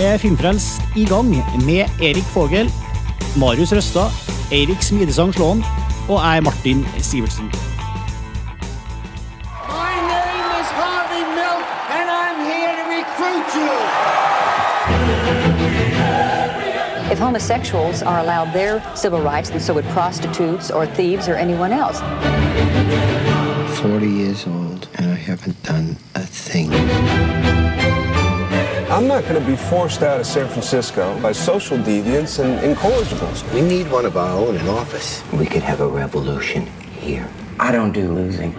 er Filmfrelst i gang med Erik Fogel, Marius Røstad, Eirik Smidesang Slåen og jeg, Martin Sivertsen. My name is Harvey Milk, and I'm here to recruit you. If homosexuals are allowed their civil rights, then so would prostitutes or thieves or anyone else. 40 years old, and I haven't done a thing. I'm not going to be forced out of San Francisco by social deviants and incorrigibles. We need one of our own in office. We could have a revolution here. I don't do losing.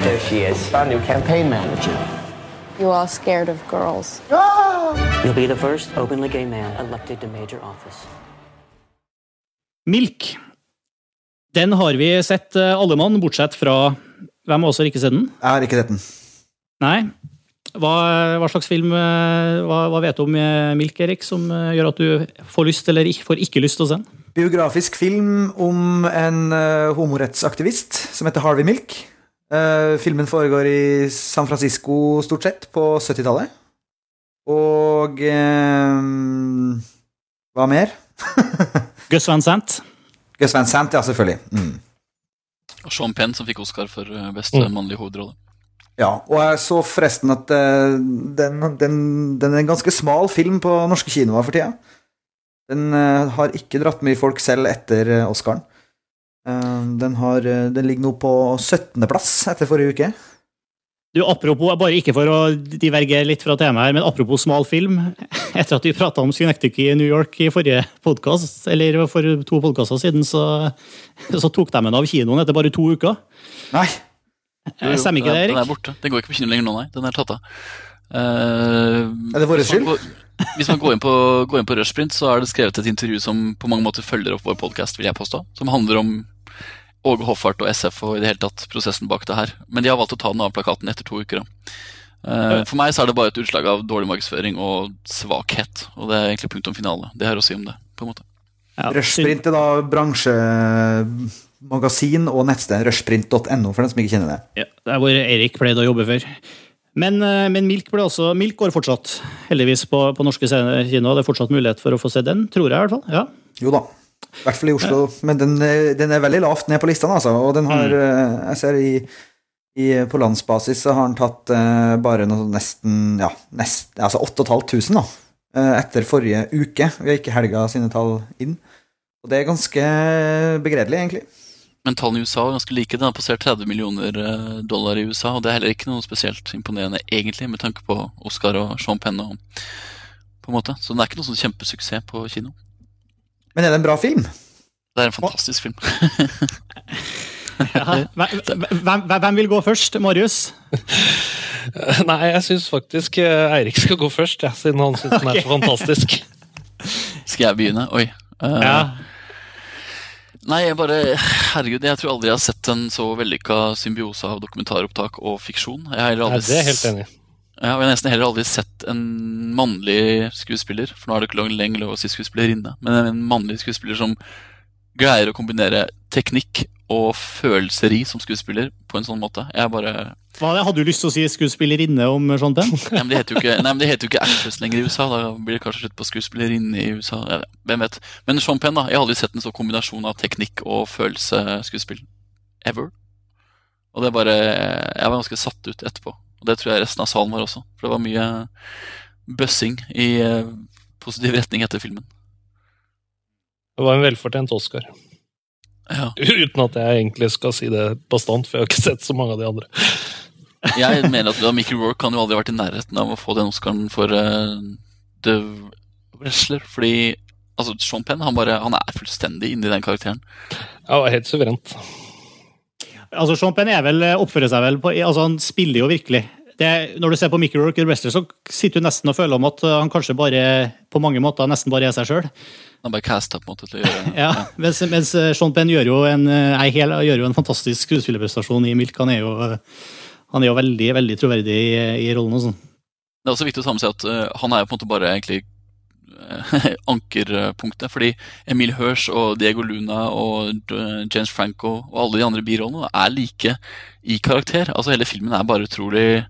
There she is, our new campaign manager. You all scared of girls. You'll be the first openly gay man elected to major office. Milk. Den har vi sett eh, alle mann, bortsett fra Hvem av oss har ikke sett den? Jeg har ikke sett den. Nei. Hva, hva slags film eh, hva, hva vet du om eh, Milk, Erik, som eh, gjør at du får lyst eller ikke, får ikke lyst til å se den? Biografisk film om en uh, homorettsaktivist som heter Harvey Milk. Eh, filmen foregår i San Francisco stort sett, på 70-tallet. Og eh, Hva mer? Gus Van Sant. Gus Van Sant, ja, selvfølgelig. Mm. Og Sean Penn, som fikk Oscar for beste mm. mannlige hovedrolle. Ja, og jeg så forresten at eh, den, den, den er en ganske smal film på norske kinoer for tida. Den eh, har ikke dratt mye folk selv etter eh, Oscaren. Den, har, den ligger nå på 17.-plass etter forrige uke. Du, apropos, Bare ikke for å divergere litt fra temaet, her, men apropos smal film. Etter at vi prata om Synectic i New York i forrige podkast, eller for to podkaster siden, så, så tok de den av kinoen etter bare to uker. Nei, Stemmer ikke det, den er- Den er borte. Den går ikke på kino lenger nå, nei. Den er tatt av. Uh, Er det vår skyld? går- Hvis man går inn på, går inn på Rushprint, så er det skrevet et intervju som på mange måter følger opp vår podkast, vil jeg påstå. Som handler om Åge Hoffart og SF og i det hele tatt prosessen bak det her. Men de har valgt å ta den av plakaten etter to uker. da. Uh, for meg så er det bare et utslag av dårlig markedsføring og svakhet. Og det er egentlig punktum finale. Det har å si om det, på en måte. Ja, Rushprint er da bransjemagasin og nettsted rushprint.no, for den som ikke kjenner det. Ja, det er hvor Erik pleide å jobbe før. Men, eh, men Milk, også, Milk går fortsatt, heldigvis, på, på norske kino. Det er fortsatt mulighet for å få se den, tror jeg i hvert fall. Ja. Jo da. I hvert fall i Oslo. Men den, er- den er veldig lavt ned på listene, altså. Og den har mm. Jeg ser i, i På landsbasis så har den tatt uh, bare noe nesten Ja, nest, altså 8500, da. Uh, etter forrige uke. Vi har ikke helga sine tall inn. Og det er ganske begredelig, egentlig. Men tallene i USA er ganske like. Den har passert 30 millioner eh, dollar i USA, og det er heller ikke noe spesielt imponerende, egentlig, med tanke på Oscar og Sean Penn og på en måte. Så den er ikke noe sånn kjempesuksess på kino. Men er det en bra film? Det er en fantastisk film. Ja. Hvem, hvem, hvem vil gå først? Marius? Nei, jeg syns faktisk eh, Eirik skal gå først, ja, siden han syns den er så fantastisk. Skal jeg begynne? Oi. Uh, Ja. Nei, jeg bare Herregud, jeg tror aldri jeg har sett en så vellykka symbiose av dokumentaropptak og fiksjon. Jeg har aldri... Nei, det er helt enig jeg har nesten heller aldri sett en mannlig skuespiller, for nå er det ikke lenger lov å si skuespillerinne, men en mannlig skuespiller som greier å kombinere teknikk og følelseri som skuespiller på en sånn måte. Jeg bare Hva? Hadde du lyst til å si skuespillerinne om sånt? Nei, men det heter jo ikke, nei, men det heter jo ikke actress lenger i USA. Da blir det kanskje slutt på skuespillerinne i USA. Ja, hvem vet. Men Sean Penn, da. Jeg har aldri sett en sånn kombinasjon av teknikk og følelsesskuespill. Ever. Og det er bare Jeg var ganske satt ut etterpå. Og det tror jeg resten av salen var også. For det var mye bøssing i eh, positiv retning etter filmen. Det var en velfortjent Oscar. Ja. Uten at jeg egentlig skal si det bastant, for jeg har ikke sett så mange av de andre. Jeg mener at Mickey Rourke kan jo aldri ha vært i nærheten av å få den Oscaren for uh, The Wrestler. Fordi altså, Sean Penn han, bare, han er fullstendig inni den karakteren. Ja, helt suverent. Altså, Sean Penn er vel, oppfører seg vel på altså, Han spiller jo virkelig. Det, når du ser på Mickey Rourke i Wrestler, så sitter du nesten og føler om at uh, han kanskje bare på mange måter nesten bare er seg sjøl. Han bare casta på en måte til å gjøre Ja, mens, mens Sean Penn gjør jo en, hel, gjør jo en fantastisk skuespillerprestasjon i Milk. Han er jo, han er jo veldig veldig troverdig i, i rollen. og sånn. Det er også viktig å ta med seg at uh, han er jo på en måte bare egentlig eh, ankerpunktet. Fordi Emil Hirsch og Diego Luna og eh, James Franco og alle de andre birollene er like i karakter. Altså Hele filmen er bare utrolig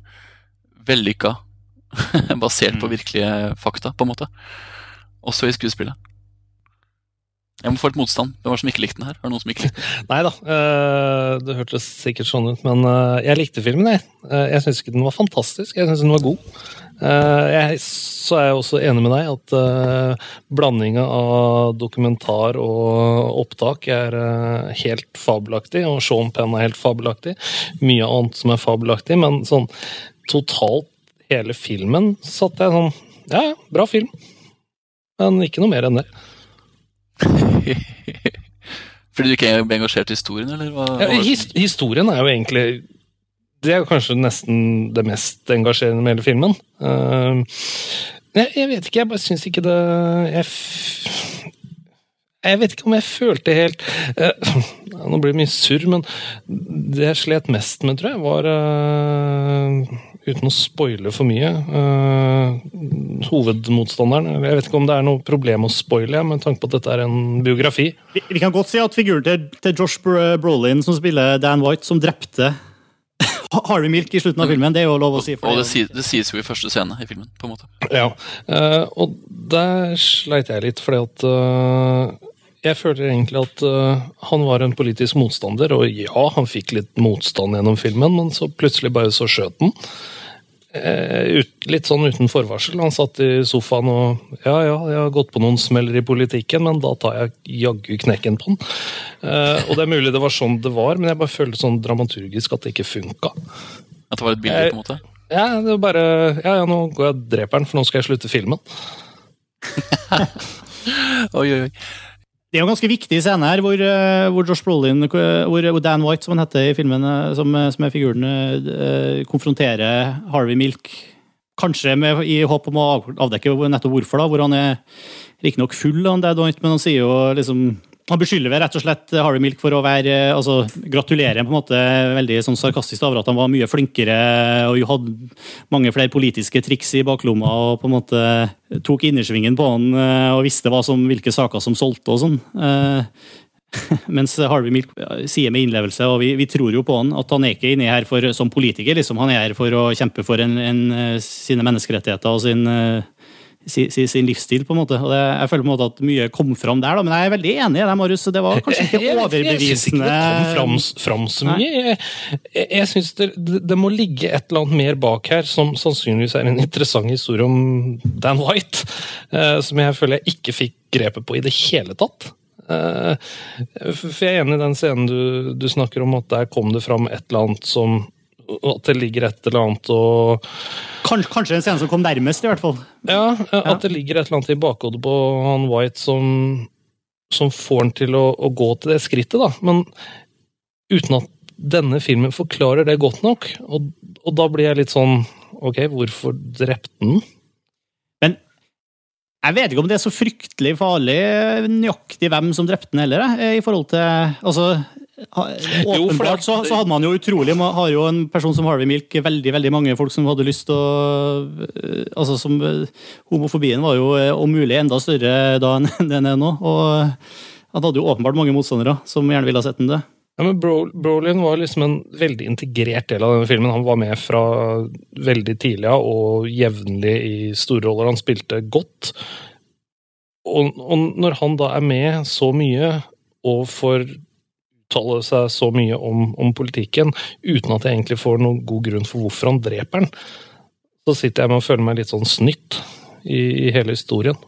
vellykka. Basert på virkelige fakta, på en måte. Også i skuespillet. Jeg må få litt motstand. Hvem var det som ikke likte den her? Var det noen som ikke likte den? Nei da, eh, det hørtes sikkert sånn ut, men eh, jeg likte filmen, jeg. Eh, Jeg syns ikke den var fantastisk, jeg syns den var god. Jeg, så er jeg også enig med deg at blandinga av dokumentar og opptak er helt fabelaktig, og Sean Penn er helt fabelaktig. Mye annet som er fabelaktig, men sånn totalt hele filmen satt jeg sånn Ja, ja, bra film. Men ikke noe mer enn det. Fordi du ikke ble engasjert i historien, eller? Hva, Ja, his historien er jo egentlig Det er jo kanskje nesten det mest engasjerende med hele filmen. Uh, jeg, jeg vet ikke, jeg bare syns ikke det jeg, jeg vet ikke om jeg følte helt uh, Nå blir det mye surr, men det jeg slet mest med, tror jeg, var eh, Uten å spoile for mye uh, Hovedmotstanderen Jeg vet ikke om det er noe problem å spoile, med tanke på at dette er en biografi. Vi, vi kan godt si at figuren til, til Josh Brolin, som spiller Dan White, som drepte Harvey Milk i slutten av filmen, det er jo lov å si. for Og det, det sies, det sies jo i første scene i filmen, på en måte. Ja, uh, og der sleit jeg litt, fordi at eh, jeg føler egentlig at uh, han var en politisk motstander, og ja, han fikk litt motstand gjennom filmen, men så plutselig bare så skjøt han. Uh, ut, litt sånn uten forvarsel. Han satt i sofaen og Ja, ja, jeg har gått på noen smeller i politikken, men da tar jeg jaggu knekken på den. Uh, og det er mulig det var sånn det var, men jeg bare følte sånn dramaturgisk at det ikke funka. At det var et bilde, på en måte. Ja, det var bare Ja, ja, nå går jeg og dreper den, for nå skal jeg slutte filmen. Oi, oi, oi. Det er jo en ganske viktig scene her, hvor, eh, hvor Josh Brolin, hvor, hvor Dan White, som han heter i filmen, eh, som, som er figuren, eh, konfronterer Harvey Milk. Kanskje med, i håp om å avdekke nettopp hvorfor, da, hvor han er riktignok full, han White, men han sier jo liksom han beskylder rett og slett Harvey Milk for å være eh, altså Gratulerer på en måte veldig sånn sarkastisk over at han var mye flinkere og hadde mange flere politiske triks i baklomma og på en måte tok innersvingen på han eh, og visste som, hvilke saker som solgte og sånn. Eh, Mens Harvey Milk sier med innlevelse, og vi, vi tror jo på han, at han er ikke inne her for, som politiker. liksom Han er her for å kjempe for en, en, sine menneskerettigheter og sin, eh, si- si- sin livsstil. på en måte. Og det, jeg føler på en måte at mye kom fram der, da, men jeg er veldig enig i det, Marius. Det var kanskje ikke overbevisende jeg- Jeg syns ikke det kom fram, fram så mye. Jeg, jeg, jeg synes det, det, må ligge et eller annet mer bak her, som sannsynligvis er en interessant historie om Dan White, Uh, som jeg føler jeg ikke fikk grepet på i det hele tatt. Uh, for jeg er enig i den scenen du, du snakker om, at der kom det fram et eller annet som At det ligger et eller annet og Kanskje, kanskje en scene som kom nærmest, i hvert fall. Ja, at det ligger et eller annet i bakhodet på han White som, som får han til å, å gå til det skrittet, da. Men uten at denne filmen forklarer det godt nok. Og, og da blir jeg litt sånn Ok, hvorfor drepte han? Men jeg vet ikke om det er så fryktelig farlig nøyaktig hvem som drepte den heller, i forhold til altså, Åpenbart så, så hadde man jo utrolig man har jo en person som Harvey Milk veldig veldig mange folk som hadde lyst til å øh, altså som øh, Homofobien var jo øh, om mulig enda større da enn den er nå. Og han hadde jo åpenbart mange motstandere som gjerne ville ha sett den det. Ja, men Bro, Brolin var liksom en veldig integrert del av denne filmen. Han var med fra veldig tidlig av og jevnlig i store roller. Han spilte godt. Og, og når han da er med så mye og får uttale seg så mye om, om politikken uten at jeg egentlig får noen god grunn for hvorfor han dreper den, så sitter jeg med og føler meg litt sånn snytt i, i hele historien.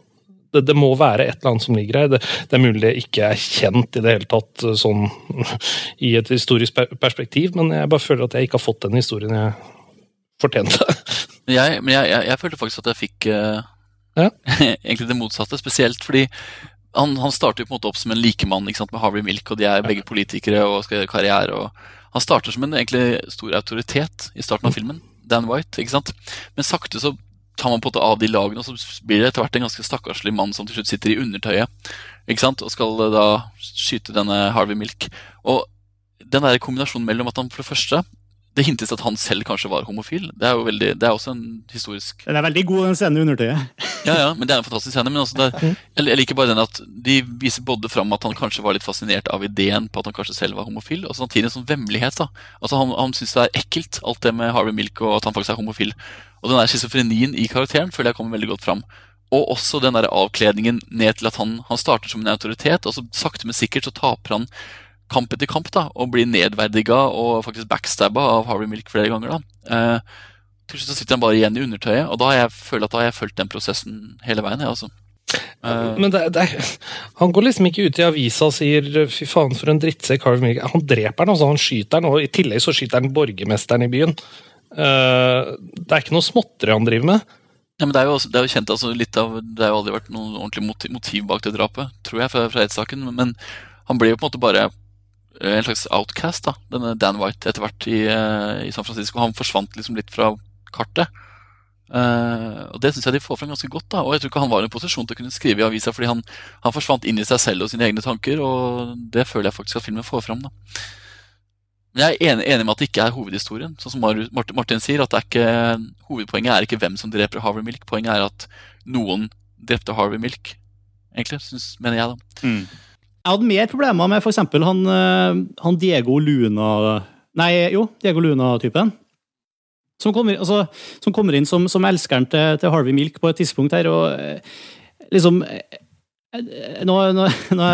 Det, det må være et eller annet som ligger her. Det, det er mulig det ikke er kjent i det hele tatt sånn i et historisk perspektiv, men jeg bare føler at jeg ikke har fått den historien jeg fortjente. Jeg, men jeg, jeg, jeg følte faktisk at jeg fikk uh, Ja. egentlig det motsatte. Spesielt fordi han, han starter på en måte opp som en likemann ikke sant, med Harvey Milk, og de er begge politikere og skal gjøre karriere. og Han starter som en egentlig stor autoritet i starten av filmen. Dan White. ikke sant? Men sakte så tar man på en måte av de lagene, og så blir det etter hvert en ganske stakkarslig mann som til slutt sitter i undertøyet ikke sant? og skal eh, da skyte denne Harvey Milk. Og den der kombinasjonen mellom at han for det første det hintes at han selv kanskje var homofil. Det er jo veldig, det er også en historisk Den er veldig god, den scenen i undertøyet. Ja, ja, men det er en fantastisk scene. Men altså det, jeg jeg liker bare den at de viser både fram at han kanskje var litt fascinert av ideen på at han kanskje selv var homofil, og samtidig en sånn vemmelighet. da. Altså Han, han syns det er ekkelt, alt det med Harvey Milk og at han faktisk er homofil. Og den der schizofrenien i karakteren føler jeg kommer veldig godt fram. Og også den der avkledningen ned til at han, han starter som en autoritet, og så sakte, men sikkert så taper han kamp etter kamp da, og blir nedverdiga og faktisk backstabba av Harvey Milk flere ganger. da. Eh, til slutt så sitter han bare igjen i undertøyet, og da har jeg følt at da har jeg fulgt den prosessen hele veien. jeg, altså. Eh, Men det, det, han går liksom ikke ut i avisa og sier 'fy faen, for en drittsekk Harvey Milk'. Han dreper den, altså. Han skyter den, og i tillegg så skyter han borgermesteren i byen. Eh, det er ikke noe småtteri han driver med. Ja, men det er jo, også, det er jo kjent, altså litt av, det har jo aldri vært noe ordentlig motiv, motiv bak det drapet, tror jeg, fra, fra rettssaken. Men han ble jo på en måte bare en slags outcast, da, denne Dan White, etter hvert i, eh, i San Francisco. Han forsvant liksom litt fra kartet. Uh, og Det syns jeg de får frem ganske godt. da, og Jeg tror ikke han var i en posisjon til å kunne skrive i avisa, fordi han, han forsvant inn i seg selv og sine egne tanker, og det føler jeg faktisk at filmen får frem. da. Men jeg er enig, enig med at det ikke er hovedhistorien. Sånn som Martin, Martin sier, at er ikke, Hovedpoenget er ikke hvem som dreper Harvey Milk. Poenget er at noen drepte Harvey Milk. Egentlig, synes, mener jeg, da. Jeg hadde mer problemer med f.eks. Han, eh, han Diego Luna Nei, jo, Diego Luna-typen. Som kommer, altså, som kommer inn som, som elskeren til, til Harvey Milk på et tidspunkt her, og eh, liksom eh, nå, nå, nå,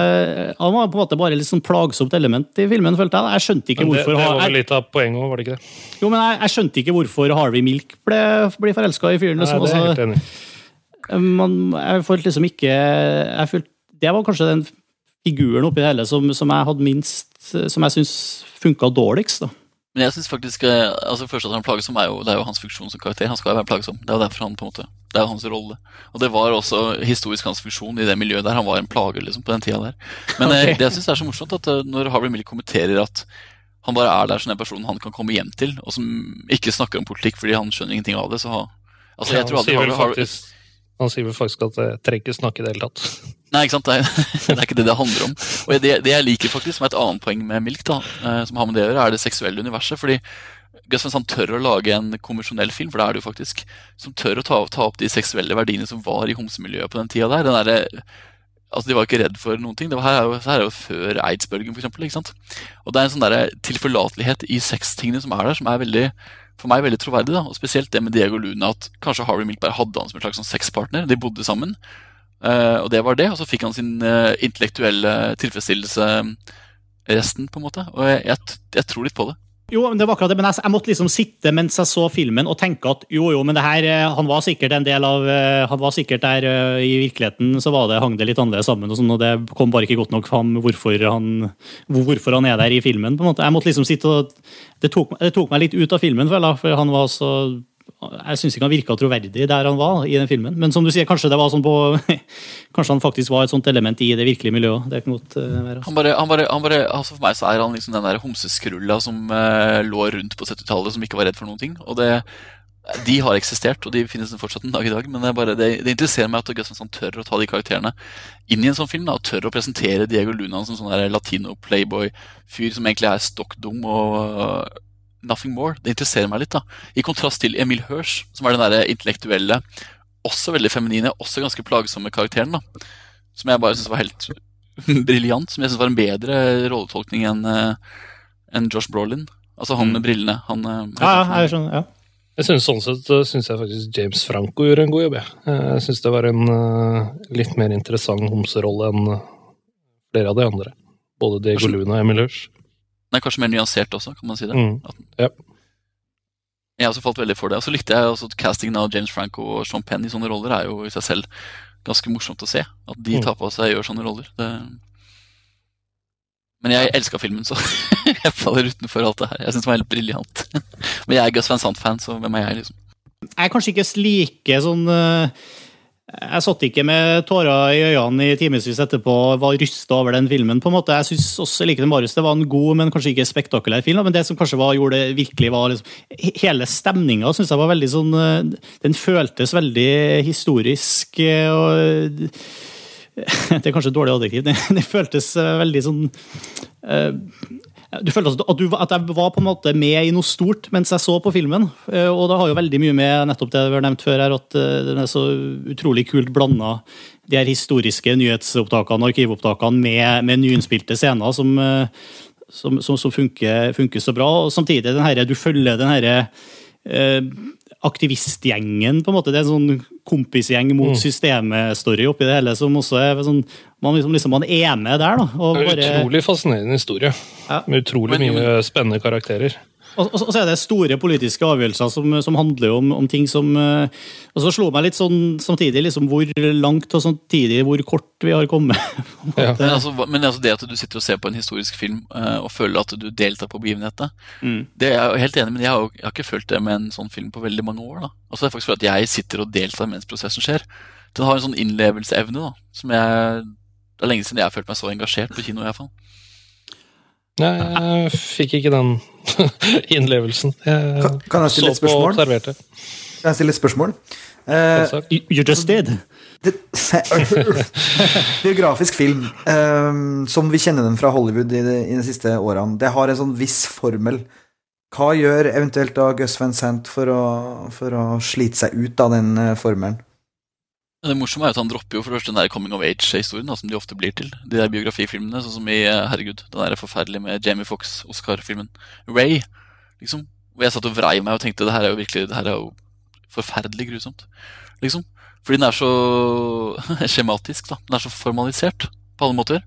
Han var på en måte bare litt sånn plagsomt element i filmen, følte jeg. Jeg skjønte ikke hvorfor... det, det var vel litt av poenget òg, var det ikke det? Jo, men jeg, jeg skjønte ikke hvorfor Harvey Milk ble, ble forelska i fyren. Nei, liksom, det er altså, helt enig man, jeg følte liksom ikke jeg følte, Det var kanskje den figuren oppi det hele som, som jeg hadde minst Som jeg syns funka dårligst. da. Men jeg synes faktisk, eh, altså først at han er plagsom er jo, Det er jo hans funksjon som karakter. Han skal jo være plagsom. Det er jo derfor han på en måte, det er jo hans rolle. Og det var også historisk hans funksjon i det miljøet der. Han var en plager liksom på den tida der. Men okay. Det jeg synes er så morsomt, at eh, når Harvey Mill kommenterer at han bare er der som den personen han kan komme hjem til, og som ikke snakker om politikk fordi han skjønner ingenting av det, så ha, altså jeg Ja, tror vel Harvey, Harvey, faktisk, han sier vel faktisk at jeg trenger ikke snakke i det hele tatt. Nei, ikke sant? Det er, det er ikke det det handler om. Og det, det jeg liker faktisk, som er et annet poeng med Milk, da, eh, som har med det å gjøre, er det seksuelle universet. fordi Gus Van Sant tør å lage en konvensjonell film, for det er det jo faktisk, som tør å ta, ta opp de seksuelle verdiene som var i homsemiljøet på den tida der. Den derre- altså De var ikke redd for noen ting. Det var her, er jo, her er jo før ikke sant? Og det er en sånn der tilforlatelighet i sextingene som er der, som er veldig for meg veldig troverdig. da, og Spesielt det med Diego Luna, at kanskje Harvey Milk bare hadde han som en slags sånn sexpartner. De bodde sammen. Eh, og det var det. Og så fikk han sin eh, intellektuelle tilfredsstillelse resten, på en måte. Og jeg, jeg, jeg tror litt på det. Jo, men det var akkurat det, men jeg, jeg måtte liksom sitte mens jeg så filmen og tenke at jo, jo, men det her, eh, han var sikkert en del av eh, Han var sikkert der eh, i virkeligheten, så var det, hang det litt annerledes sammen, og sånn, og det kom bare ikke godt nok fram hvorfor han, hvorfor han er der i filmen. på en måte. Jeg måtte liksom sitte og Det tok, det tok meg litt ut av filmen, føler jeg, for han var så jeg syns ikke han virka troverdig der han var i den filmen. Men som du sier, kanskje det var sånn på Kanskje han faktisk var et sånt element i det virkelige miljøet. Det kan godt eh, være. Han bare, han bare, han bare, altså For meg så er han liksom den der homseskrulla som eh, lå rundt på 70-tallet, som ikke var redd for noen ting. Og det, De har eksistert, og de finnes fortsatt en dag i dag. Men det, bare, det, det interesserer meg at Gus tør å ta de karakterene inn i en sånn film. Da, og tør å presentere Diego Luna som sånn latino-playboy-fyr som egentlig er stokk dum og nothing more. Det interesserer meg litt. da. I kontrast til Emil Hirsch, som er den der intellektuelle, også veldig feminine, også ganske plagsomme karakteren. da. Som jeg bare syns var helt briljant. Som jeg syns var en bedre rolletolkning enn en Josh Brolin. Altså han med brillene. Han, eh, Ja, ja, jeg skjønner. ja. Jeg synes Sånn sett syns synes jeg faktisk James Franco gjorde en god jobb. Jeg, jeg syns det var en uh, litt mer interessant homserolle enn eh, flere av de andre. Både Diego Luna og Emil Hirsch. Den er kanskje mer nyansert også, kan man si det. Mm. At- Ja. Jeg har også falt veldig for det. Og så likte jeg også at castingen av James Franco og Sean Penn i sånne roller er jo i seg selv ganske morsomt å se. At de Mm. tar på seg og gjør sånne roller. Det... Men jeg elska filmen, så jeg faller utenfor alt det her. Jeg syns den var helt briljant. Men jeg er Gus Van Sant-fan, så hvem er jeg, liksom? Jeg er kanskje ikke like sånn eh, Jeg satt ikke med tårer i øynene i timevis etterpå og var rysta over den filmen. på en måte. Jeg syns også like det Marius, det var en god, men kanskje ikke spektakulær film. Men det som kanskje var, gjorde det virkelig var liksom, Hele stemninga syns jeg var veldig sånn eh, Den føltes veldig historisk eh, og Det er kanskje et dårlig adjektiv. Det føltes eh, veldig sånn du følte at, du, at jeg var på en måte med i noe stort mens jeg så på filmen. Eh, og det har jo veldig mye med nettopp det vi har nevnt før her, at eh, den er så utrolig kult blanda de her historiske nyhetsopptakene og arkivopptakene med, med nyinnspilte scener som, eh, som, som, som funker, funker, så bra. Og samtidig den her, du følger den herre eh, aktivistgjengen, på en måte. Det er en sånn kompisgjeng mot mm. systemet-story oppi det hele, som også er sånn Man, liksom, liksom, man er med der, da. det er en utrolig fascinerende historie. Ja. Med utrolig men, mye spennende karakterer. Og, og, så er det store politiske avgjørelser som, som handler om, om, ting som uh, Og så slo meg litt sånn samtidig liksom hvor langt og samtidig hvor kort vi har kommet. ja. Men, altså, men altså det at du sitter og ser på en historisk film uh, og føler at du deltar på begivenhetene, mm. det er jeg helt enig men jeg har, jeg har ikke følt det med en sånn film på veldig mange år. da. Altså Det er faktisk fordi jeg sitter og deltar mens prosessen skjer. Den har en sånn innlevelseevne da, som jeg Det er lenge siden jeg har følt meg så engasjert på kino. i hvert fall. Nei, jeg fikk ikke den innlevelsen. Jeg kan, kan jeg stille et spørsmål? Kan jeg stille et spørsmål? Uh, you just did. biografisk film, um, som vi kjenner den fra Hollywood i de, i de, siste årene, det har en sånn viss formel. Hva gjør eventuelt da Gus Van Sant for å, for å slite seg ut av den uh, formelen? Det morsomme er at Han dropper jo for det første den der coming of age-historien som de ofte blir til. De der biografifilmene, sånn som i eh, herregud, den der forferdelige med Jamie Fox, Oscar-filmen Ray. liksom. Hvor jeg satt og vrei meg og tenkte det her er jo virkelig, det her er jo forferdelig grusomt. liksom. Fordi den er så skjematisk. da. Den er så formalisert på alle måter.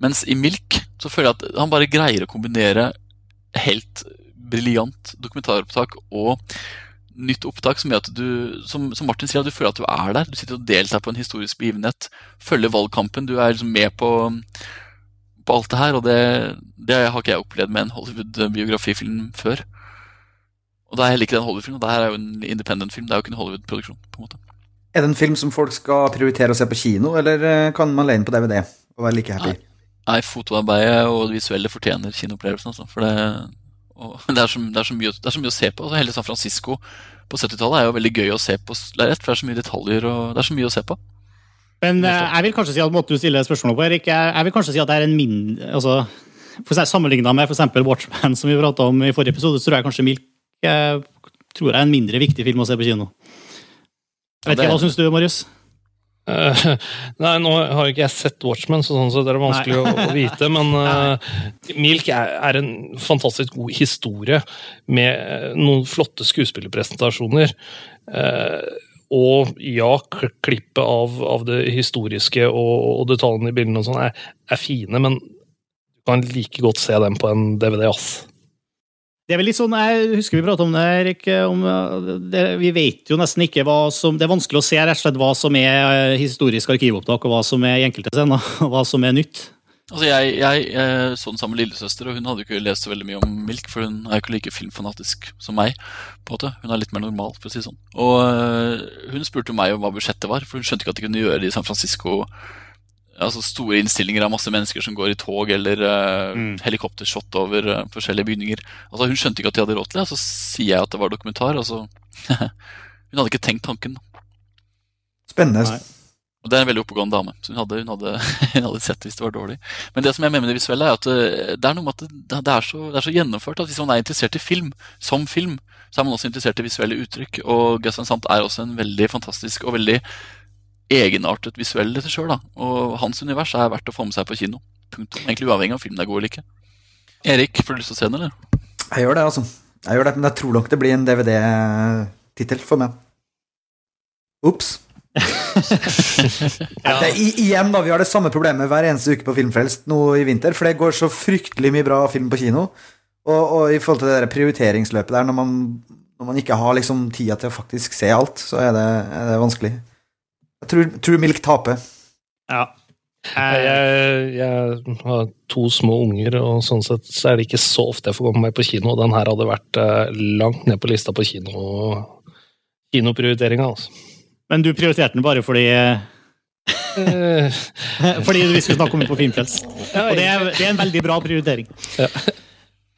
Mens i Milk så føler jeg at han bare greier å kombinere helt briljant dokumentaropptak og nytt opptak som gjør at du som, som, Martin sier, at du føler at du er der. Du sitter og deltar på en historisk begivenhet. Følger valgkampen. Du er liksom med på, på alt det her. Og det, det, har ikke jeg opplevd med en Hollywood-biografifilm før. Og da er heller ikke en Hollywood-film. Det her er jo en independent-film. Det er jo ikke en Hollywood-produksjon. på en måte. Er det en film som folk skal prioritere å se på kino, eller eh, kan man leie den på DVD og være like happy? Nei, fotoarbeidet og det visuelle fortjener kinoopplevelsen. Altså, for det, det, er så, det, er mye, det, er så, mye, å se på. Hele San Francisco på 70-tallet er jo veldig gøy å se på lerret, for det er så mye detaljer og det er så mye å se på. Men eh, jeg vil kanskje si at måten du stiller spørsmålet på, Erik, jeg vil kanskje si at det er en mindre altså, Sammenligna med f.eks. Watchman, som vi prata om i forrige episode, så tror jeg kanskje Milk jeg tror jeg er en mindre viktig film å se på kino. Jeg vet ikke, Hva syns du, Marius? Uh, nei, nå har ikke jeg sett Watchmen, så sånn så det er vanskelig å, å, vite. Men uh, Milk er, er, en fantastisk god historie med uh, noen flotte skuespillerpresentasjoner. og ja, klippet av, av, det historiske og, og detaljene i bildene og sånn er, er, fine, men du kan like godt se dem på en DVD. ass. Det er vel litt sånn, Jeg husker vi pratet om det, Erik. Om det, vi vet jo nesten ikke hva som Det er vanskelig å se rett og slett hva som er eh, historisk arkivopptak, og hva som er i enkelte scener, og hva som er nytt. Altså jeg, jeg, jeg så den sammen med lillesøster, og hun hadde ikke lest så veldig mye om Milk, for hun er jo ikke like filmfanatisk som meg. på en måte. Hun er litt mer normal, for å si det sånn. Og eh, hun spurte meg om hva budsjettet var, for hun skjønte ikke at de kunne gjøre det i San Francisco altså store innstillinger av masse mennesker som går i tog eller uh, mm. helikoptershot over uh, forskjellige bygninger. Altså Hun skjønte ikke at de hadde råd til det, og så sier jeg at det var dokumentar. Altså, hun hadde ikke tenkt tanken. Spennende. Nei. Og Det er en veldig oppegående dame, så hun hadde, hun, hadde, hun hadde, sett hvis det var dårlig. Men det som jeg mener med det visuelle, er at uh, det er noe med at det, det, er så, det, er så, gjennomført at hvis man er interessert i film, som film, så er man også interessert i visuelle uttrykk. Og Gus Van Sant er også en veldig fantastisk og veldig egenartet visuell i seg sjøl. Og hans univers er verdt å få med seg på kino. Punktum. Egentlig uavhengig av om filmen er god eller ikke. Erik, får du lyst til å se den, eller? Jeg gjør det, altså. Jeg gjør det, Men jeg tror nok det blir en DVD-tittel for meg. Ops. ja. det, igjen, da. Vi har det samme problemet hver eneste uke på Filmfrelst nå i vinter. For det går så fryktelig mye bra film på kino. Og, og i forhold til det der prioriteringsløpet der, når man, når man ikke har liksom tida til å faktisk se alt, så er det, er det vanskelig. Jeg tror, tror Milk taper. Ja. Jeg, jeg, har to små unger, og sånn sett så er det ikke så ofte jeg får komme meg på kino. Den her hadde vært uh, langt ned på lista på kino, kinoprioriteringa. Altså. Men du prioriterte den bare fordi eh, Fordi vi skulle snakke om den på Filmfrelst. Og det er, det er, en veldig bra prioritering. Ja.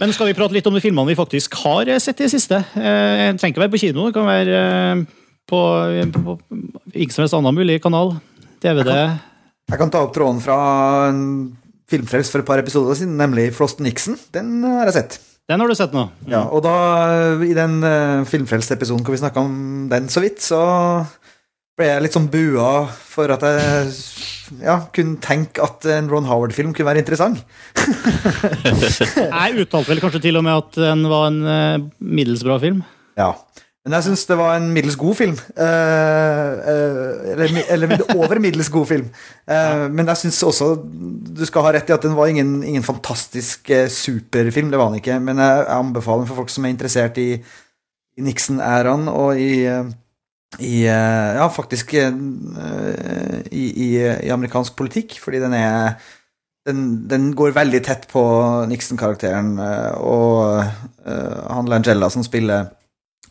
Men skal vi prate litt om de filmene vi faktisk har sett i det siste? Eh, jeg trenger ikke være på kino. Det kan være på, på, ikke som helst annen mulig kanal. DVD. Jeg kan, jeg kan, ta opp tråden fra filmfrelst for et par episoder siden, nemlig Frost Nixon. Den har jeg sett. Den har du sett nå? Ja, og da, i den uh, filmfrelst-episoden hvor vi snakka om den så vidt, så ble jeg litt sånn bua for at jeg ja, kunne tenke at en Ron Howard-film kunne være interessant. jeg uttalte vel kanskje til og med at den var en uh, middels bra film? Ja. Men jeg syns det var en middels god film. Uh, uh, eller, eller, over middels god film. Uh, men jeg syns også du skal ha rett i at den var ingen, ingen fantastisk superfilm. Det var den ikke. Men jeg, jeg, anbefaler den for folk som er interessert i, i Nixon-æraen og i, i Ja, faktisk i, i, amerikansk politikk, fordi den er den, den, går veldig tett på Nixon-karakteren, og han Langella som spiller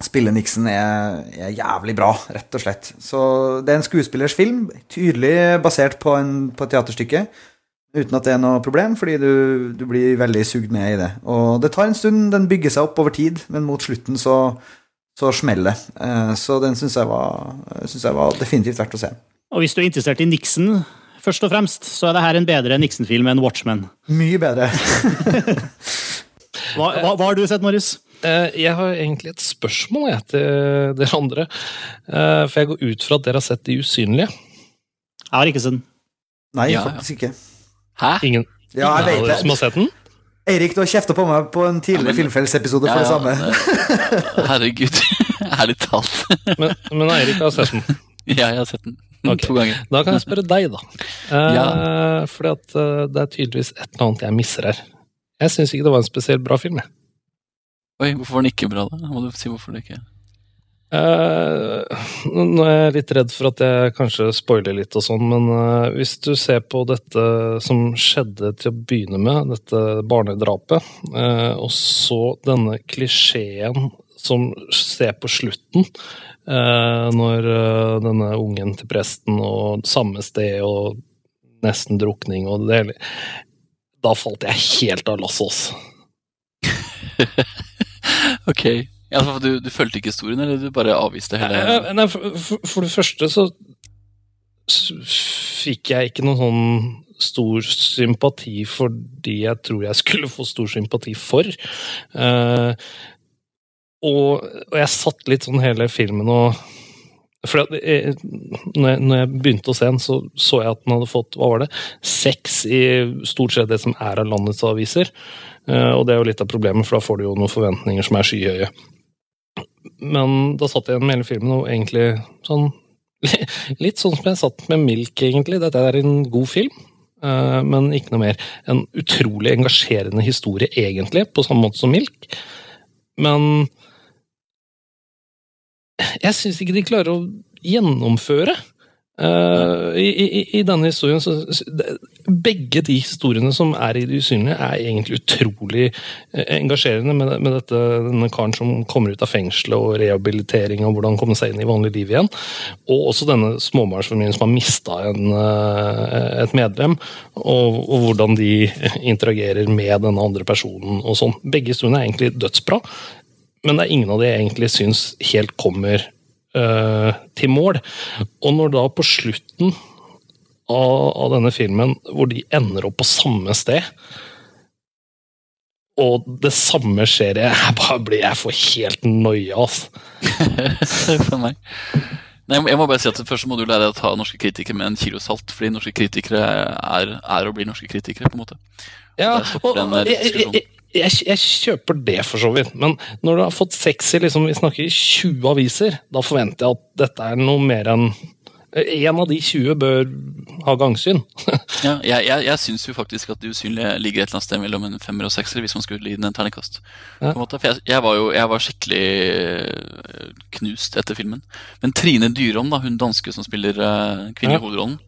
spiller Nixon er, er, jævlig bra, rett og slett. Så det er en skuespillers film, tydelig basert på, en, på et teaterstykke. Uten at det er noe problem, fordi du, du, blir veldig sugd med i det. Og det tar en stund, den bygger seg opp over tid, men mot slutten så, så smeller det. Eh, så den syns jeg, synes jeg var definitivt verdt å se. Og hvis du er interessert i Nixon, først og fremst, så er det her en bedre Nixon-film enn Watchmen. Mye bedre. hva, hva, hva har du sett, Marius? Eh, jeg har egentlig et spørsmål jeg, til dere andre. Eh, for jeg går ut fra at dere har sett De usynlige. Jeg har ikke sett den. Nei, ja, faktisk ikke. Hæ? Ingen, ja, jeg vet det. som har sett den? Eirik, du har kjefta på meg på en tidligere ja, Filmfellsepisode ja, for det samme. herregud. Ærlig talt. men, men Eirik har sett den? Ja, jeg har sett den. Okay. To ganger. Da kan jeg spørre deg, da. Uh, ja. Fordi at uh, det er tydeligvis et eller annet jeg misser her. Jeg syns ikke det var en spesielt bra film. jeg. Oi, hvorfor var den ikke bra, da? Må du si hvorfor det ikke Uh, nå er jeg litt redd for at jeg kanskje spoiler litt og sånn, men uh, hvis du ser på dette som skjedde til å begynne med, dette barnedrapet, uh, og så denne klisjeen som ser på slutten, når denne ungen til presten og samme sted og nesten drukning og det Da falt jeg helt av lasset, altså. ok. Ja, du, du fulgte ikke historien, eller du bare avviste hele Nei, for, for, for, det første så fikk jeg ikke noen sånn stor sympati for de jeg tror jeg skulle få stor sympati for. Uh, og, og, jeg satt litt sånn hele filmen og for når jeg, når jeg, begynte å se den, så så jeg at den hadde fått hva var det, seks i stort sett det som er av landets aviser. Uh, og det er jo litt av problemet, for da får du jo noen forventninger som er skyhøye. Men da satt jeg igjen med hele filmen og egentlig sånn Litt sånn som jeg satt med Milk, egentlig. Dette er en god film, uh, men ikke noe mer. En utrolig engasjerende historie, egentlig, på samme måte som Milk. Men jeg syns ikke de klarer å gjennomføre Uh, i, i, i, denne historien så, Begge de historiene som er i Det usynlige, er egentlig utrolig uh, engasjerende med, med dette, denne karen som kommer ut av fengselet, og rehabilitering og hvordan komme seg inn i vanlig liv igjen. Og også denne småbarnsfamilien som har mista uh, et medlem, og, og, hvordan de interagerer med denne andre personen. og sånn. Begge historiene er egentlig dødsbra, men det er ingen av de jeg egentlig syns helt kommer uh, til mål. Og når da på slutten av, av, denne filmen, hvor de ender opp på samme sted og det samme skjer, jeg bare blir jeg får helt noia, altså. for meg. Nei, jeg må bare si at Først må du lære deg å ta norske kritikere med en kilo salt, fordi norske kritikere er, er og blir norske kritikere. på en måte. Ja, og, jeg, jeg, jeg, jeg, kjøper det, for så vidt. Men når du har fått seks i liksom, vi snakker i 20 aviser, da forventer jeg at dette er noe mer enn en av de 20 bør ha gangsyn. ja, jeg jeg, jeg syns jo faktisk at Det usynlige ligger et eller annet sted mellom en femmer og sekser, hvis man skulle gi den en terningkast. Ja. Jeg, jeg, var jo jeg var skikkelig eh, knust etter filmen. Men Trine Dyrholm, da, hun danske som spiller uh, kvinnelig ja. hovedrollen,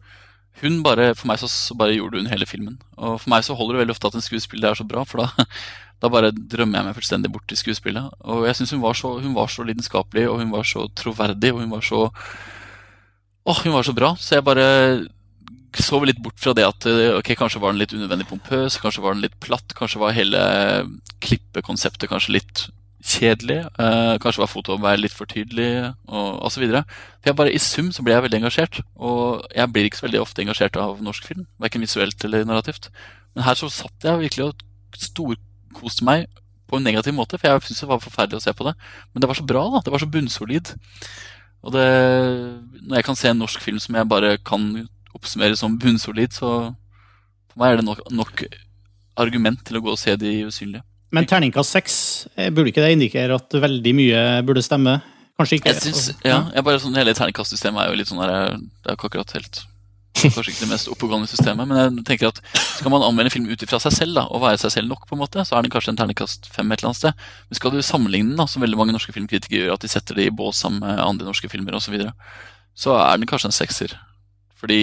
hun bare, For meg så, så, bare gjorde hun hele filmen. Og for meg så holder det veldig ofte at en skuespiller er så bra, for da, da bare drømmer jeg meg fullstendig bort i skuespillet. Og jeg syns hun, hun, var så lidenskapelig, og hun var så troverdig, og hun var så Åh, hun var så bra. Så jeg bare så litt bort fra det at ok, kanskje var den litt unødvendig pompøs, kanskje var den litt platt, kanskje var hele klippekonseptet kanskje litt kjedelig. Eh, kanskje var fotoet litt for tydelig, og osv. I sum så ble jeg veldig engasjert. Og jeg blir ikke så veldig ofte engasjert av norsk film, verken visuelt eller narrativt. Men her så satt jeg virkelig og storkoste meg på en negativ måte, for jeg syntes det var forferdelig å se på det. Men det var så bra, da. Det var så bunnsolid. Og det, når jeg kan se en norsk film som jeg bare kan oppsummere som bunnsolid, så for meg er det nok, nok argument til å gå og se De usynlige. Men terningkast seks, eh, burde ikke det indikere at veldig mye burde stemme? Kanskje ikke? Jeg synes, ja, jeg bare sånn, Hele terningkastsystemet er jo litt sånn der, Det er ikke akkurat helt Kanskje ikke det mest oppegående systemet, men jeg tenker at skal man anmelde en film ut ifra seg selv da, og være seg selv nok, på en måte, så er den kanskje en terningkast fem et eller annet sted. Men skal du sammenligne den, da, som veldig mange norske filmkritikere gjør, at de setter det i bås sammen med andre norske filmer osv., så, videre, så er den kanskje en sekser. Fordi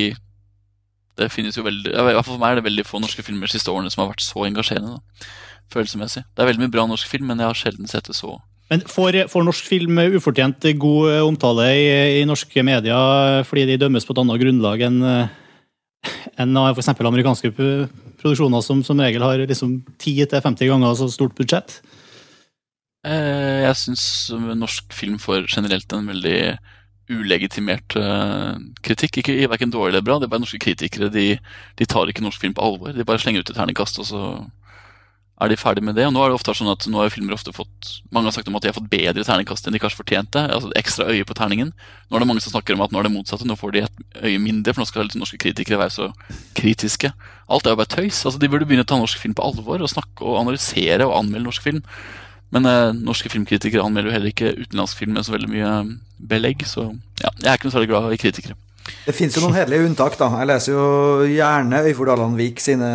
det finnes jo veldig, i hvert fall for meg er det veldig få norske filmer siste årene som har vært så engasjerende. da, følelsesmessig. Det er veldig mye bra norsk film, men jeg har sjelden sett det så men får, får, norsk film ufortjent god omtale i, i, norske medier fordi de dømmes på et annet grunnlag enn enn f.eks. amerikanske produksjoner som som regel har liksom 10-50 ganger så stort budsjett? Eh, jeg syns norsk film får generelt en veldig ulegitimert kritikk. Ikke Verken dårlig eller bra, det er bare norske kritikere. De, de tar ikke norsk film på alvor. De bare slenger ut et terningkast, og så er de ferdig med det. Og nå er det ofte sånn at nå har filmer ofte fått Mange har sagt om at de har fått bedre terningkast enn de kanskje fortjente. altså Ekstra øye på terningen. Nå er det mange som snakker om at nå er det motsatte. Nå får de et øye mindre, for nå skal norske kritikere være så kritiske. Alt er jo bare tøys. altså De burde begynne å ta norsk film på alvor og snakke og analysere og anmelde norsk film. Men eh, norske filmkritikere anmelder jo heller ikke utenlandsk film med så veldig mye belegg, så ja, jeg er ikke noe særlig glad i kritikere. Det fins jo noen hederlige unntak, da. Jeg leser jo gjerne Øyford Allandvik sine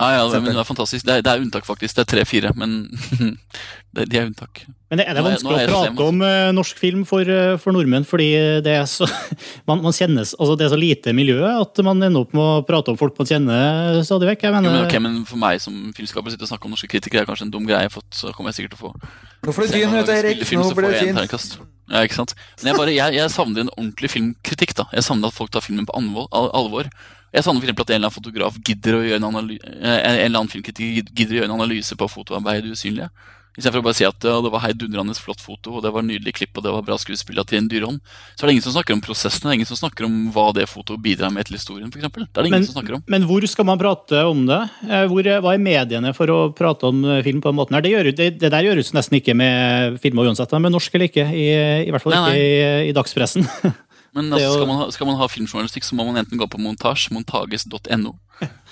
Ja, ja, men det er fantastisk. Det er, det er unntak, faktisk. Det er tre-fire, men de er unntak. Men er det vanskelig å prate om uh, norsk film for, uh, for, nordmenn, fordi det er så man, man kjennes, altså det er så lite miljø at man ender opp med å prate om folk man kjenner stadig vekk? Jeg mener, jo, men, okay, men for meg som filmskaper sitter og snakker om norske kritikere er kanskje en dum greie, for så kommer jeg sikkert til å få Nå får du dyn ut, Erik. Nå blir det fint. Ja, ikke sant? Men jeg, bare, jeg, jeg, savner en ordentlig filmkritikk. da. Jeg savner at folk tar filmen på alvor. Jeg savner for at en eller annen fotograf gidder å gjøre en, eh, en eller annen gidder å gjøre en analyse på fotoarbeidet usynlige. Istedenfor å bare si at ja, det var heidundrende flott foto, og det var nydelig klipp og det var bra skuespill til en dyrhånd. Så er det ingen som snakker om prosessen, det er ingen som snakker om hva det fotoet bidrar med til historien. Eksempel. det er det ingen men, som snakker om. Men hvor skal man prate om det? Eh, hvor, hva er mediene for å prate om eh, film på den måten her? Det, gjør, det, det der gjøres nesten ikke med filmer uansett, med norsk eller ikke. I, i hvert fall ikke i, i dagspressen. Men altså, skal, man ha, skal, man ha, filmjournalistikk, så må man enten gå på montasj, montages.no,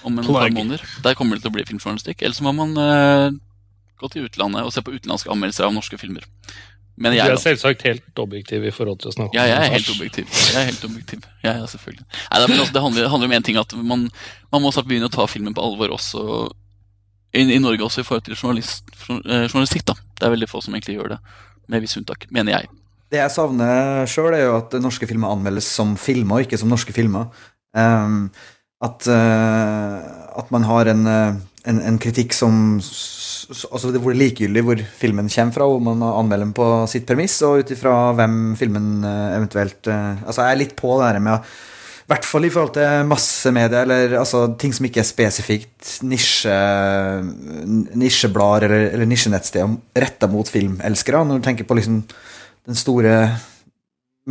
om en par måneder. Der kommer det til å bli filmjournalistikk. Eller så må man eh, gå til utlandet og se på utenlandske anmeldelser av norske filmer. Men jeg, du er selvsagt helt objektiv i forhold til å snakke om Ja, jeg er helt objektiv. Jeg er helt objektiv. Ja, ja, selvfølgelig. Nei, det, også, det, handler, det, handler, om én ting, at man, man må snart begynne å ta filmen på alvor også i, i Norge også i forhold til journalist, eh, journalistikk. da. Det er veldig få som egentlig gjør det, med visse unntak, mener jeg. Det jeg savner sjøl, er jo at norske filmer anmeldes som filmer, ikke som norske filmer. Um, at, uh, at, man har en, en, en kritikk som altså hvor det er likegyldig hvor filmen kommer fra, hvor man anmelder den på sitt premiss, og ut ifra hvem filmen eh, eventuelt eh, Altså, jeg er litt på det her med å i hvert fall i forhold til massemedia, eller altså, ting som ikke er spesifikt nisje, nisjeblader eller, eller nisjenettsted retta mot filmelskere. Når du tenker på liksom den store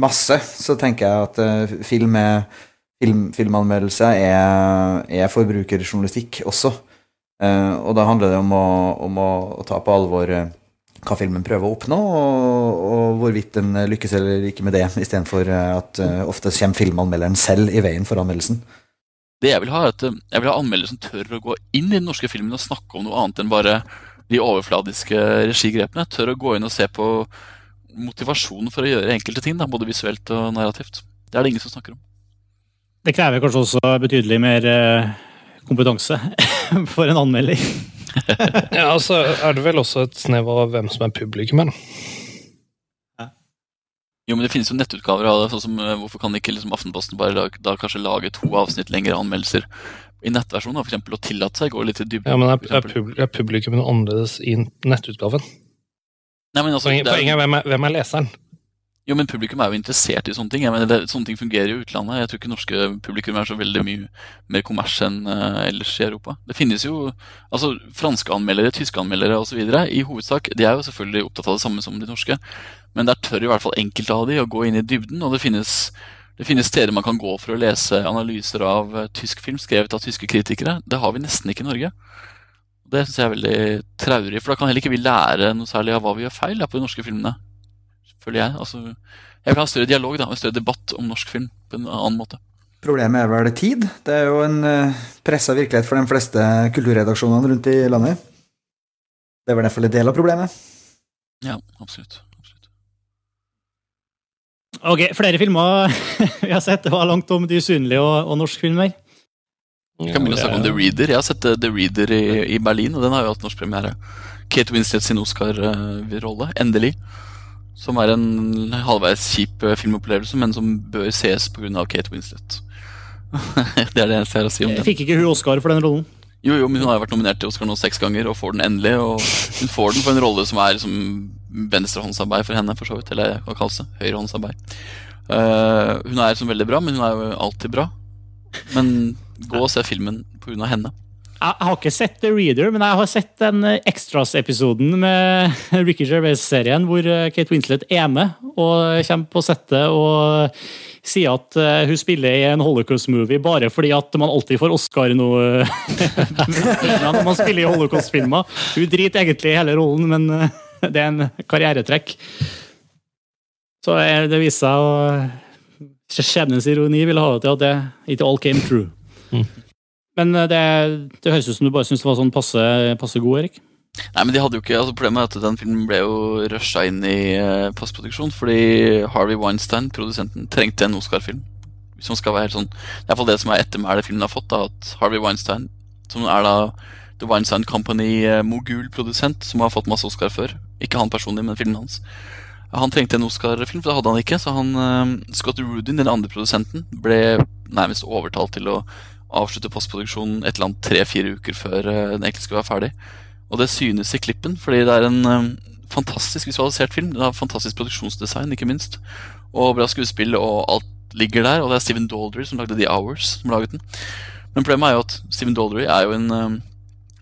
masse, så tenker jeg at uh, film er, film, filmanmeldelse er, er forbrukerjournalistikk også. Eh, og da handler det om å, om å, å ta på alvor eh, hva filmen prøver å oppnå, og, og hvorvidt den lykkes eller ikke med det, istedenfor eh, at uh, ofte kommer filmanmelderen selv i veien for anmeldelsen. Det jeg vil ha, er at jeg vil ha anmeldere som tør å gå inn i den norske filmen og snakke om noe annet enn bare de overfladiske regigrepene. Tør å gå inn og se på motivasjonen for å gjøre enkelte ting, da, både visuelt og narrativt. Det er det ingen som snakker om. Det krever kanskje også betydelig mer kompetanse for en anmelder. ja, altså er det vel også et snev av hvem som er publikum her. Jo, men det finnes jo nettutgaver av det. sånn som eh, Hvorfor kan ikke liksom Aftenposten bare da, da kanskje lage to avsnitt lengre anmeldelser i nettversjonen, for eksempel, og tillate seg å gå litt i dybden? Ja, men er, er, pub er publikum noe annerledes i nettutgaven? Nei, men altså, Poenget er, hvem er, hvem er leseren? Jo, men publikum er jo interessert i sånne ting. Jeg mener, det, Sånne ting fungerer jo i utlandet. Jeg tror ikke norske publikum er så veldig mye mer kommers enn uh, ellers i Europa. Det finnes jo altså franske anmeldere, tyske anmeldere osv. I hovedsak de er jo selvfølgelig opptatt av det samme som de norske, men der tør i hvert fall enkelte av de å gå inn i dybden. Og det finnes, det finnes steder man kan gå for å lese analyser av uh, tysk film skrevet av tyske kritikere. Det har vi nesten ikke i Norge. Det syns jeg er veldig traurig, for da kan heller ikke vi lære noe særlig av hva vi gjør feil på de norske filmene. Føler jeg. Altså, jeg vil ha større dialog da, og større debatt om norsk film på en annen måte. Problemet er vel tid. Det er jo en uh, pressa virkelighet for de fleste kulturredaksjonene rundt i landet. Det er vel derfor en del av problemet. Ja, absolutt. absolutt. Ok, flere filmer vi har sett. Det var langt om de usynlige og, og norsk film her. Vi kan begynne å snakke om The Reader. Jeg har sett The Reader i, i Berlin, og den har jo hatt norsk premiere. Kate Winslet sin Oscar-rolle, endelig. Som er en halvveis kjip filmopplevelse, men som bør ses pga. Kate Winslet. det er det eneste jeg har å si om den. Fikk ikke hun Oscar for den rollen? Jo, jo, men hun har jo vært nominert til Oscar nå seks ganger, og får den endelig. Og hun får den for en rolle som er som venstrehåndsarbeid for henne, for så vidt. Eller hva kalles det? Høyrehåndsarbeid. Uh, hun er som veldig bra, men hun er jo alltid bra. Men gå og se filmen pga. henne. Jeg har ikke sett The Reader, men jeg har sett den Extras-episoden med Ricky Gervais-serien hvor eh, Kate Winslet er med og kommer på settet og sier at eh, hun spiller i en holocaust-movie bare fordi at man alltid får Oscar nå når man spiller i holocaust-filmer. Hun driter egentlig i hele rollen, men eh, det er en karrieretrekk. Så det viser seg å Skjebnens ironi vil ha det til at det ikke all came true. Mm. Men eh, det, det høres ut som du bare syns det var sånn passe, passe god, Erik? Nei, men de hadde jo ikke, altså Problemet er at den filmen ble jo rusha inn i uh, passproduksjon fordi Harvey Weinstein, produsenten, trengte en Oscar-film. Man skal være helt sånn Det er iallfall det som er ettermælet filmen har fått. da, At Harvey Weinstein, som er da The Weinstein Company-mogul-produsent, som har fått masse Oscar før, ikke han personlig, men filmen hans Han trengte en Oscar-film, for det hadde han ikke. Så han, Scott Rudin, den andre produsenten, ble nærmest overtalt til å avslutte postproduksjonen et eller annet tre-fire uker før uh, den egentlig skulle være ferdig. Og det synes i klippen, fordi det er en um, fantastisk visualisert film. Den har fantastisk produksjonsdesign, ikke minst. Og bra skuespill, og alt ligger der. Og det er Steven Daldry som lagde The Hours, som laget den. Men problemet er jo at Steven Daldry er jo en, um,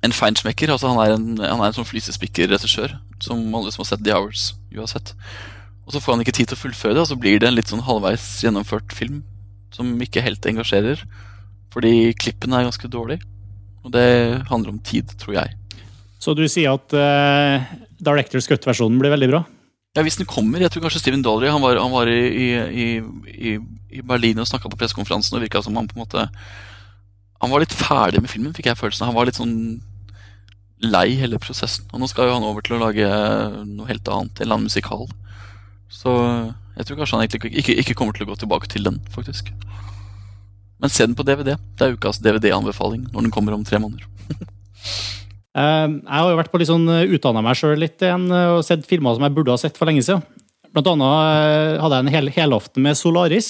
en feinschmecker. Altså han er en, han er en sånn flisespikker-regissør, som alle som har sett The Hours, jo har sett. Og så får han ikke tid til å fullføre det, og så blir det en litt sånn halvveis gjennomført film som ikke helt engasjerer. Fordi klippen er ganske dårlig. Og det handler om tid, tror jeg. Så du sier at uh, Directors Cut-versjonen blir veldig bra? Ja, hvis den kommer. Jeg tror kanskje Steven Daldry han var, han var i, i, i, i, Berlin og snakka på pressekonferansen og virka som han på en måte Han var litt ferdig med filmen, fikk jeg følelsen. Han var litt sånn lei hele prosessen. Og nå skal jo han over til å lage noe helt annet, en eller annen musikal. Så jeg tror kanskje han egentlig ikke, ikke kommer til å gå tilbake til den, faktisk. Men se den på DVD. Det er ukas DVD-anbefaling når den kommer om tre måneder. Ehm, jeg har jo vært på litt sånn eh, utdanna meg sjøl litt igjen eh, og sett filmer som jeg burde ha sett for lenge siden. Blant annet eh, hadde jeg en hel, helaften med Solaris.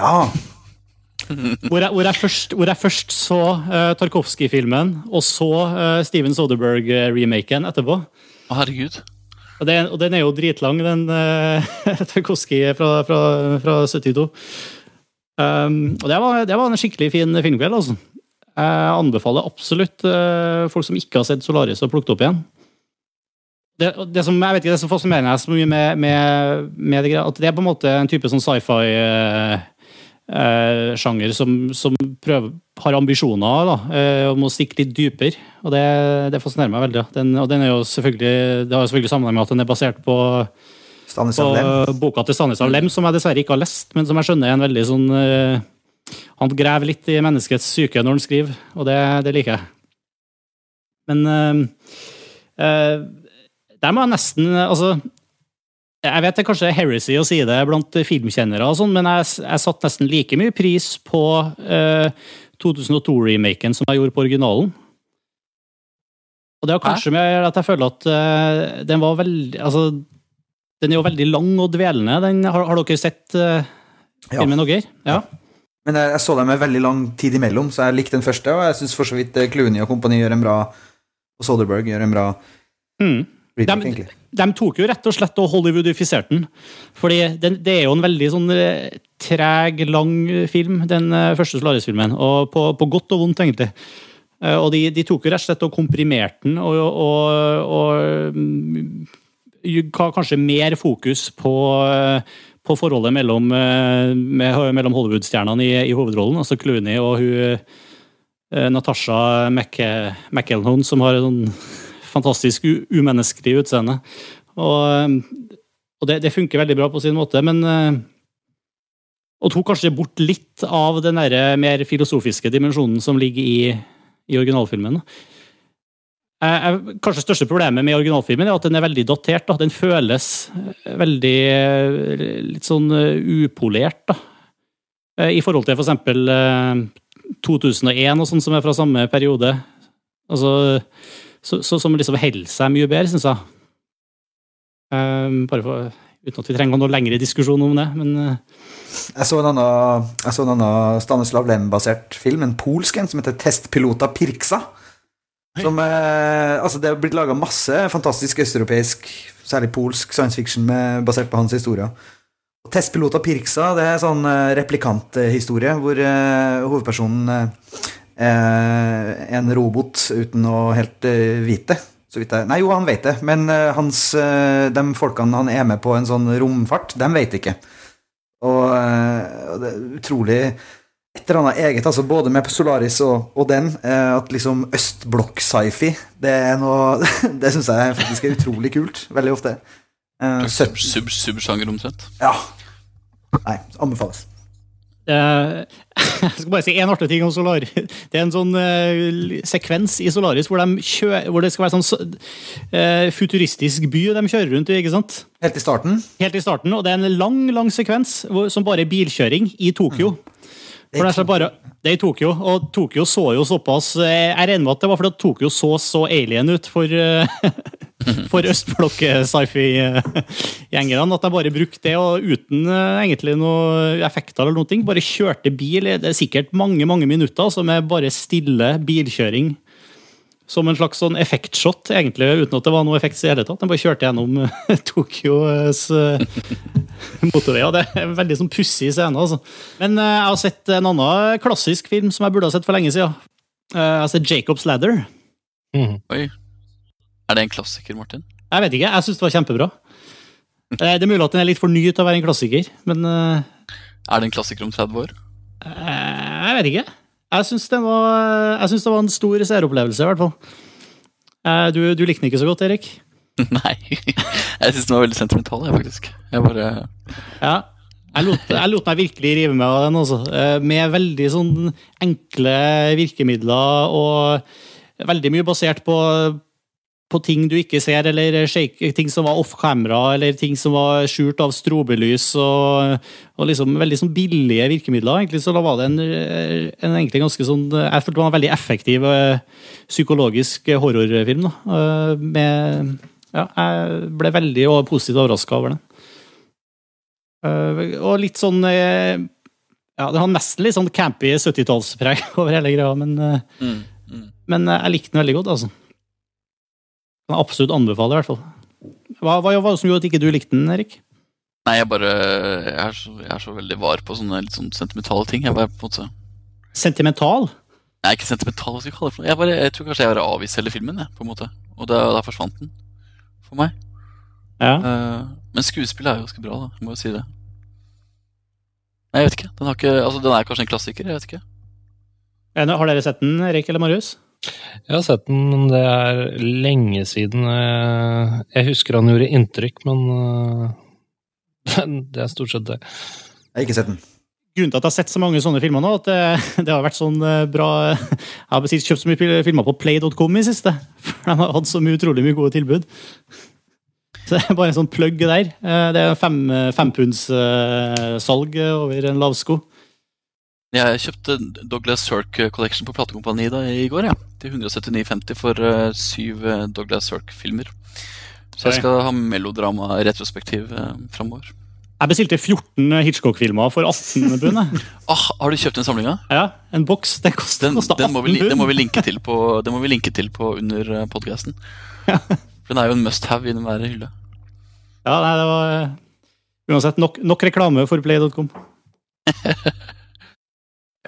Ja! hvor, jeg, hvor, jeg først, hvor, jeg, først, så uh, Tarkovskij-filmen, og så uh, Steven Soderberg-remaken etterpå. Å, herregud. Og, den, og, den er jo dritlang, den uh, Tarkovskij fra, fra, fra 72. Um, og det var, det var, en skikkelig fin filmkveld, altså. Jeg anbefaler absolutt uh, folk som ikke har sett Solaris, å plukke opp igjen. Det, det, som, jeg vet ikke, det som fascinerer meg så mye med, med, med det, at det er på en måte en type sånn sci-fi-sjanger uh, uh, som, som prøver, har ambisjoner da, om å stikke litt dypere. Og det, det fascinerer meg veldig. Den, og den er jo selvfølgelig, det har jo selvfølgelig sammenheng med at den er basert på på boka til Stanislav Lem, som jeg dessverre ikke har lest, men som jeg skjønner er en veldig sånn uh, Han graver litt i menneskets syke når han skriver, og det, det liker jeg. Men uh, uh, der må jeg nesten Altså, jeg vet det er kanskje heresy å si det blant filmkjennere, og sånn, men jeg, jeg satt nesten like mye pris på 2002-remaken som jeg gjorde på originalen. Og det har kanskje med at jeg føler at den var veldig altså den er jo veldig lang og dvelende. Den, har, har, dere sett uh, filmen, dere? Ja. Men jeg, jeg, så dem med veldig lang tid imellom, så jeg likte den første. Og jeg syns for så vidt eh, Clooney og kompani gjør en bra Og Soderberg gjør en bra mm. de, de, tok jo rett og slett og Hollywoodifiserte den. Fordi den, det er jo en veldig sånn eh, treg, lang film, den første Solaris-filmen. Og på, på, godt og vondt, egentlig. Og de, de, tok jo rett og slett og komprimerte den og, og, og kanskje mer fokus på, på forholdet mellom, eh, mellom Hollywood-stjernene i, i, hovedrollen, altså Clooney og hun eh, Natasha McElhone, som har en fantastisk umenneskelig utseende. Og, og det, det, funker veldig bra på sin måte, men Og tok kanskje bort litt av den der mer filosofiske dimensjonen som ligger i, i originalfilmen. Jeg, kanskje største problemet med originalfilmen er at den er veldig datert. Da. Den føles eh, veldig eh, litt sånn eh, upolert. Da. I forhold til f.eks. For 2001, og sånn som er fra samme periode. Altså, så, så, som liksom holder seg mye bedre, syns jeg. bare for, uten at vi trenger noe lengre diskusjon om det, men jeg så en annen, jeg så en annen Stanislav Lem-basert film, en polsk en, som heter 'Testpilota Pirksa'. Som, eh, altså det er blitt laga masse fantastisk østeuropeisk, særlig polsk science fiction med, basert på hans historier. Og Testpilot av Pirksa det er sånn eh, replikanthistorie hvor eh, hovedpersonen eh, er en robot uten å helt uh, vite jeg, Nei, jo, han vet det, men uh, hans, de folkene han er med på en sånn romfart, de vet ikke. Og, og det er utrolig et eller annet eget, altså både med Solaris og, og den. Eh, at liksom østblokk-sci-fi, det er noe Det syns jeg faktisk er utrolig kult. Veldig ofte. Sub-sub-sub-sjanger omtrent? Ja. Nei, anbefales. Uh, jeg skal bare si én artig ting om Solaris. Det er en sånn uh, sekvens i Solaris hvor, de kjører, hvor det skal være sånn uh, futuristisk by de kjører rundt i. ikke sant? Helt i starten? Helt i starten, Og det er en lang lang sekvens hvor, som bare er bilkjøring i Tokyo. Mm. For det er, bare, det er i Tokyo, og Tokyo så jo såpass eh, Jeg regner med at det var fordi Tokyo så så alien ut for, eh, for østblokk-sci-fi-gjengerne. At de bare brukte det, og uten eh, egentlig noen effekter eller noe. Bare kjørte bil. Det er sikkert mange mange minutter som er bare stille bilkjøring som en slags sånn effektshot, egentlig, uten at det var noe effekt i hele tatt. Den bare kjørte gjennom eh, Tokyos uh, motorvei. og Det er en veldig sånn pussig scene. Altså. Men uh, jeg har sett en annen klassisk film som jeg burde ha sett for lenge siden. Jeg har sett Jacob's Ladder. Mm. Oi. Er det en klassiker, Martin? Jeg vet ikke. Jeg syns det var kjempebra. det er mulig at den er litt for ny til å være en klassiker, men Er det en klassiker om 30 år? jeg vet ikke. Jeg syns det, det, var en stor seeropplevelse, i hvert fall. Eh, du, du likte den ikke så godt, Erik? Nei. Jeg syns den var veldig sentimental, jeg, faktisk. Jeg bare Ja. Jeg lot, jeg lot, meg virkelig rive med av den, altså. Eh, med veldig sånn enkle virkemidler og veldig mye basert på på ting du ikke ser, eller shake, ting som var off camera, eller ting som var skjult av strobelys, og, og liksom veldig sånn billige virkemidler. egentlig, Så da var det en, en egentlig ganske sånn Jeg følte det var en veldig effektiv psykologisk horrorfilm. da, med ja, jeg ble veldig positivt overraska over den. Og litt sånn Ja, det har nesten litt sånn campy 70-tallspreg over hele greia, men, mm, mm. men jeg likte den veldig godt, altså. Kan absolutt anbefale, i hvert fall. Hva, hva var det som gjorde at ikke du likte den, Erik? Nei, jeg bare jeg er, så, jeg er så veldig var på sånne litt sånn sentimentale ting. Jeg bare på en måte Sentimental? Er ikke sentimental, hva skal jeg kalle det for noe. Jeg, bare, jeg tror kanskje jeg bare avviste hele filmen, jeg, på en måte. Og da, da forsvant den for meg. Ja. Uh, men skuespillet er jo ganske bra, da. Jeg må jo si det. Nei, jeg vet ikke. Den, ikke, altså, den er kanskje en klassiker, jeg vet ikke. Har dere sett den, Erik eller Marius? Jeg har sett den, men det er lenge siden. Jeg husker han gjorde inntrykk, men det er stort sett det. Jeg har ikke sett den. Grunnen til at jeg har sett så mange sånne filmer nå, at det, det har vært sånn eh, bra Jeg har kjøpt så mye filmer på play.com i siste, for de har hatt så mye, utrolig mye gode tilbud. Så det er bare en sånn plugg der. Eh, det er fem, fempundsalg over en lavsko. Jeg kjøpte Douglas Sirk Collection på platekompaniet i går. Ja. Til 179,50 for uh, syv uh, Douglas Sirk-filmer. Så jeg skal ha melodrama-retrospektiv uh, framover. Jeg bestilte 14 Hitchcock-filmer for 18 pund. ah, har du kjøpt den samlinga? Ja, en boks. Den, den, må vi, den, må vi, linke til på, linke til på under podkasten. Ja. For den er jo en must have i enhver hylle. Ja, nei, det var uansett nok, nok reklame for play.com.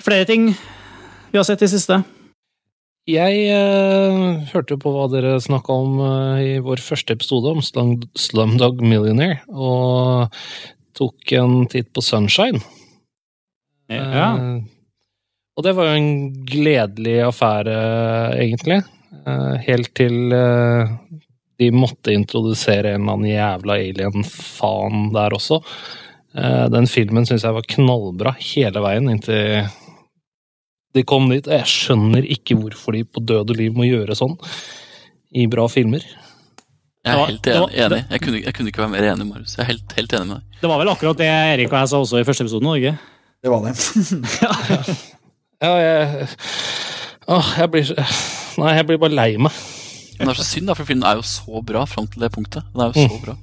Flere ting vi har sett i siste. Jeg uh, hørte på hva dere snakka om uh, i vår første episode om Slumdog Millionaire, og tok en titt på Sunshine. Ja. Eh, og det var jo en gledelig affære, egentlig. Eh, helt til eh, de måtte introdusere en eller annen jævla alien-faen der også. Eh, den filmen syns jeg var knallbra hele veien inntil de kom dit. Jeg skjønner ikke hvorfor de på død og liv må gjøre sånn i bra filmer. Jeg er var- helt det var- enig. enig. Jeg, kunne, jeg kunne ikke være mer enig, Marius. Jeg er helt, helt enig med deg. Det var vel akkurat det Erik og jeg sa også i første episode. ikke? Det var det. Ja, jeg Åh, jeg blir Nei, jeg blir bare lei meg. Men det er så synd, da, for filmen er jo så bra fram til det punktet. Den er jo så bra.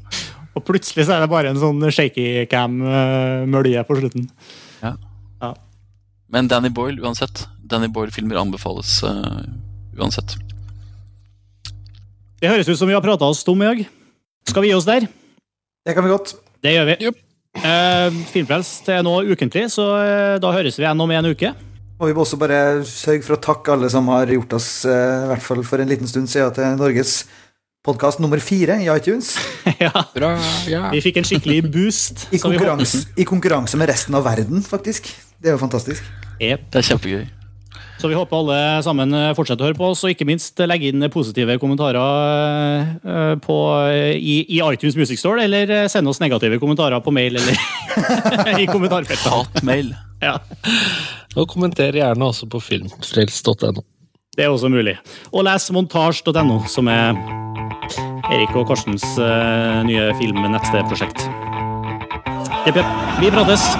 Og plutselig så er det bare en sånn shaky cam-mølje på slutten. Men Danny Boyle uansett. Danny Boyle-filmer anbefales uh, uansett. Det høres ut som vi har prata oss tom i dag. Skal vi gi oss der? Det kan vi godt. Det gjør vi. Eh, Filmfrelst er nå ukentlig, så uh, da høres vi igjen om en uke. Og vi må også bare sørge for å takke alle som har gjort oss, uh, i hvert fall for en liten stund siden, til Norges podkast nummer fire i iTunes. ja. Bra, ja. Vi fikk en skikkelig boost. I konkurranse, I konkurranse med resten av verden, faktisk. Det er jo fantastisk. Yep. Det er kjempegøy. Så vi håper alle sammen eh, fortsetter å høre på oss, og ikke minst legge inn positive kommentarer eh, på, i, i iTunes Music Store, eller sende send oss negative kommentarer på mail eller i kommentarfeltet. Hatmail. Ja, Og kommenter gjerne også på filmfrelst.no. det er også mulig. Og les montasj.no, som er Erik og Karstens eh, nye film-nettstedprosjekt. Jepp, jepp. Vi prates.